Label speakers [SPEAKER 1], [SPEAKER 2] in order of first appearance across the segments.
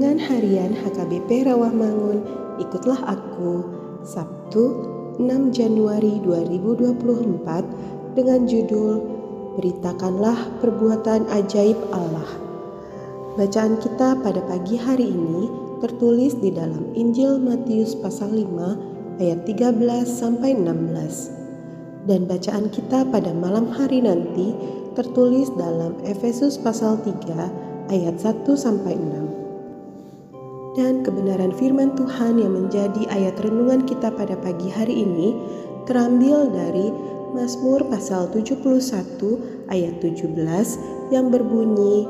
[SPEAKER 1] HKBP Rawamangun, ikutlah aku, Sabtu 6 Januari 2024 dengan judul Beritakanlah Perbuatan Ajaib Allah. Bacaan kita pada pagi hari ini tertulis di dalam Injil Matius pasal 5 ayat 13 sampai 16. Dan bacaan kita pada malam hari nanti tertulis dalam Efesus pasal 3 ayat 1 sampai 6. Dan kebenaran firman Tuhan yang menjadi ayat renungan kita pada pagi hari ini terambil dari Mazmur pasal 71 ayat 17 yang berbunyi,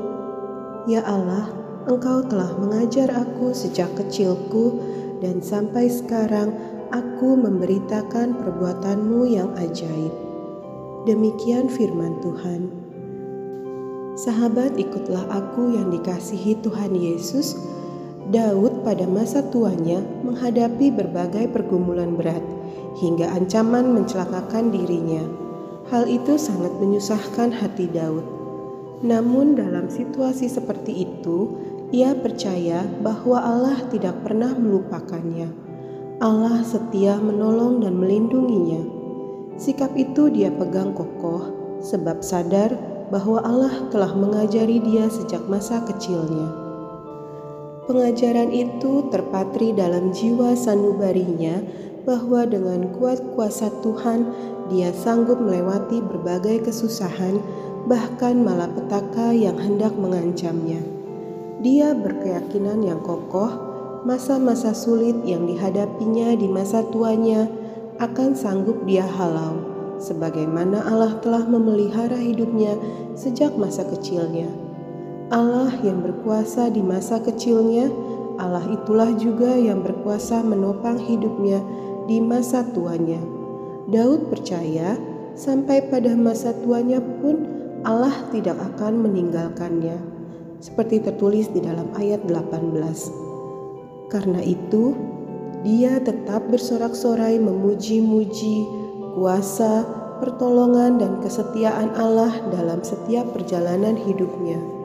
[SPEAKER 1] Ya Allah, Engkau telah mengajar aku sejak kecilku dan sampai sekarang aku memberitakan perbuatanmu yang ajaib. Demikian firman Tuhan. Sahabat ikutlah aku yang dikasihi Tuhan Yesus, Daud pada masa tuanya menghadapi berbagai pergumulan berat – hingga ancaman mencelakakan dirinya. Hal itu sangat menyusahkan hati Daud. Namun, dalam situasi seperti itu, ia percaya bahwa Allah tidak pernah melupakannya. Allah setia menolong dan melindunginya. Sikap itu dia pegang kokoh, sebab sadar bahwa Allah telah mengajari dia sejak masa kecilnya. Pengajaran itu terpatri dalam jiwa sanubarinya bahwa dengan kuat kuasa Tuhan dia sanggup melewati berbagai kesusahan, bahkan malapetaka yang hendak mengancamnya. Dia berkeyakinan yang kokoh, masa-masa sulit yang dihadapinya di masa tuanya akan sanggup dia halau, sebagaimana Allah telah memelihara hidupnya sejak masa kecilnya. Allah yang berkuasa di masa kecilnya, Allah itulah juga yang berkuasa menopang hidupnya di masa tuanya. Daud percaya sampai pada masa tuanya pun Allah tidak akan meninggalkannya. Seperti tertulis di dalam ayat 18. Karena itu, dia tetap bersorak-sorai memuji-muji kuasa, pertolongan dan kesetiaan Allah dalam setiap perjalanan hidupnya.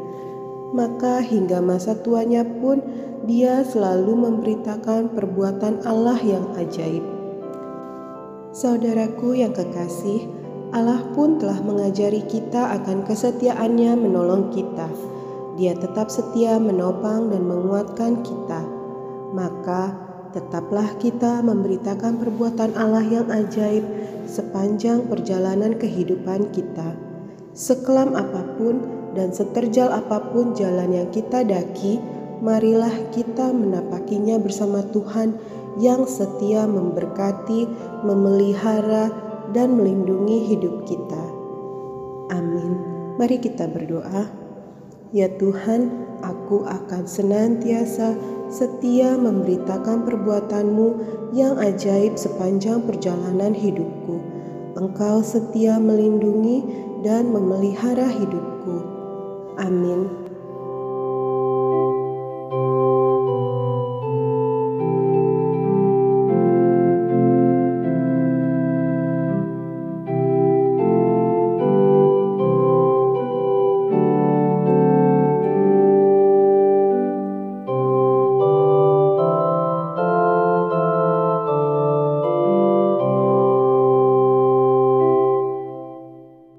[SPEAKER 1] Maka hingga masa tuanya pun dia selalu memberitakan perbuatan Allah yang ajaib. Saudaraku yang kekasih, Allah pun telah mengajari kita akan kesetiaannya menolong kita. Dia tetap setia menopang dan menguatkan kita. Maka tetaplah kita memberitakan perbuatan Allah yang ajaib sepanjang perjalanan kehidupan kita. Sekelam apa pun dan seterjal apa pun jalan yang kita daki, marilah kita menapakinya bersama Tuhan yang setia memberkati, memelihara, dan melindungi hidup kita. Amin. Mari kita berdoa. Ya Tuhan, aku akan senantiasa setia memberitakan perbuatanmu yang ajaib sepanjang perjalanan hidupku. Engkau setia melindungi dan memelihara hidupku. Amin.